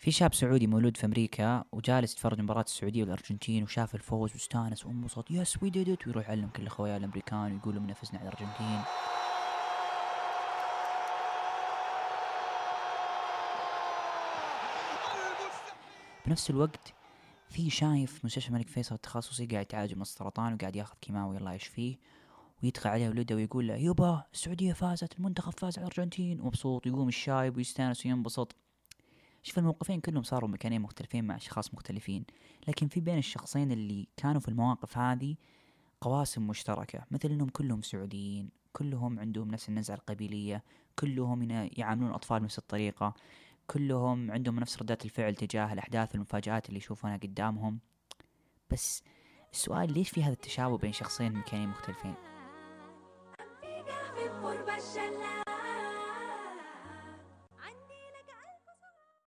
في شاب سعودي مولود في أمريكا وجالس يتفرج مباراة السعودية والأرجنتين وشاف الفوز واستانس وانبسط yes we did ويروح يعلم كل اخوياه الأمريكان ويقول لهم فزنا على الأرجنتين. بنفس الوقت في شايب في مستشفى الملك فيصل التخصصي قاعد يتعالج من السرطان وقاعد ياخذ كيماوي الله يشفيه ويدخل عليه ولده ويقول له يبه السعودية فازت المنتخب فاز على الأرجنتين. ومبسوط يقوم الشايب ويستانس وينبسط. شوف الموقفين كلهم صاروا مكانين مختلفين مع أشخاص مختلفين لكن في بين الشخصين اللي كانوا في المواقف هذه قواسم مشتركة مثل أنهم كلهم سعوديين كلهم عندهم نفس النزعة القبيلية كلهم يعاملون الأطفال بنفس الطريقة كلهم عندهم نفس ردات الفعل تجاه الأحداث والمفاجآت اللي يشوفونها قدامهم بس السؤال ليش في هذا التشابه بين شخصين مكانين مختلفين؟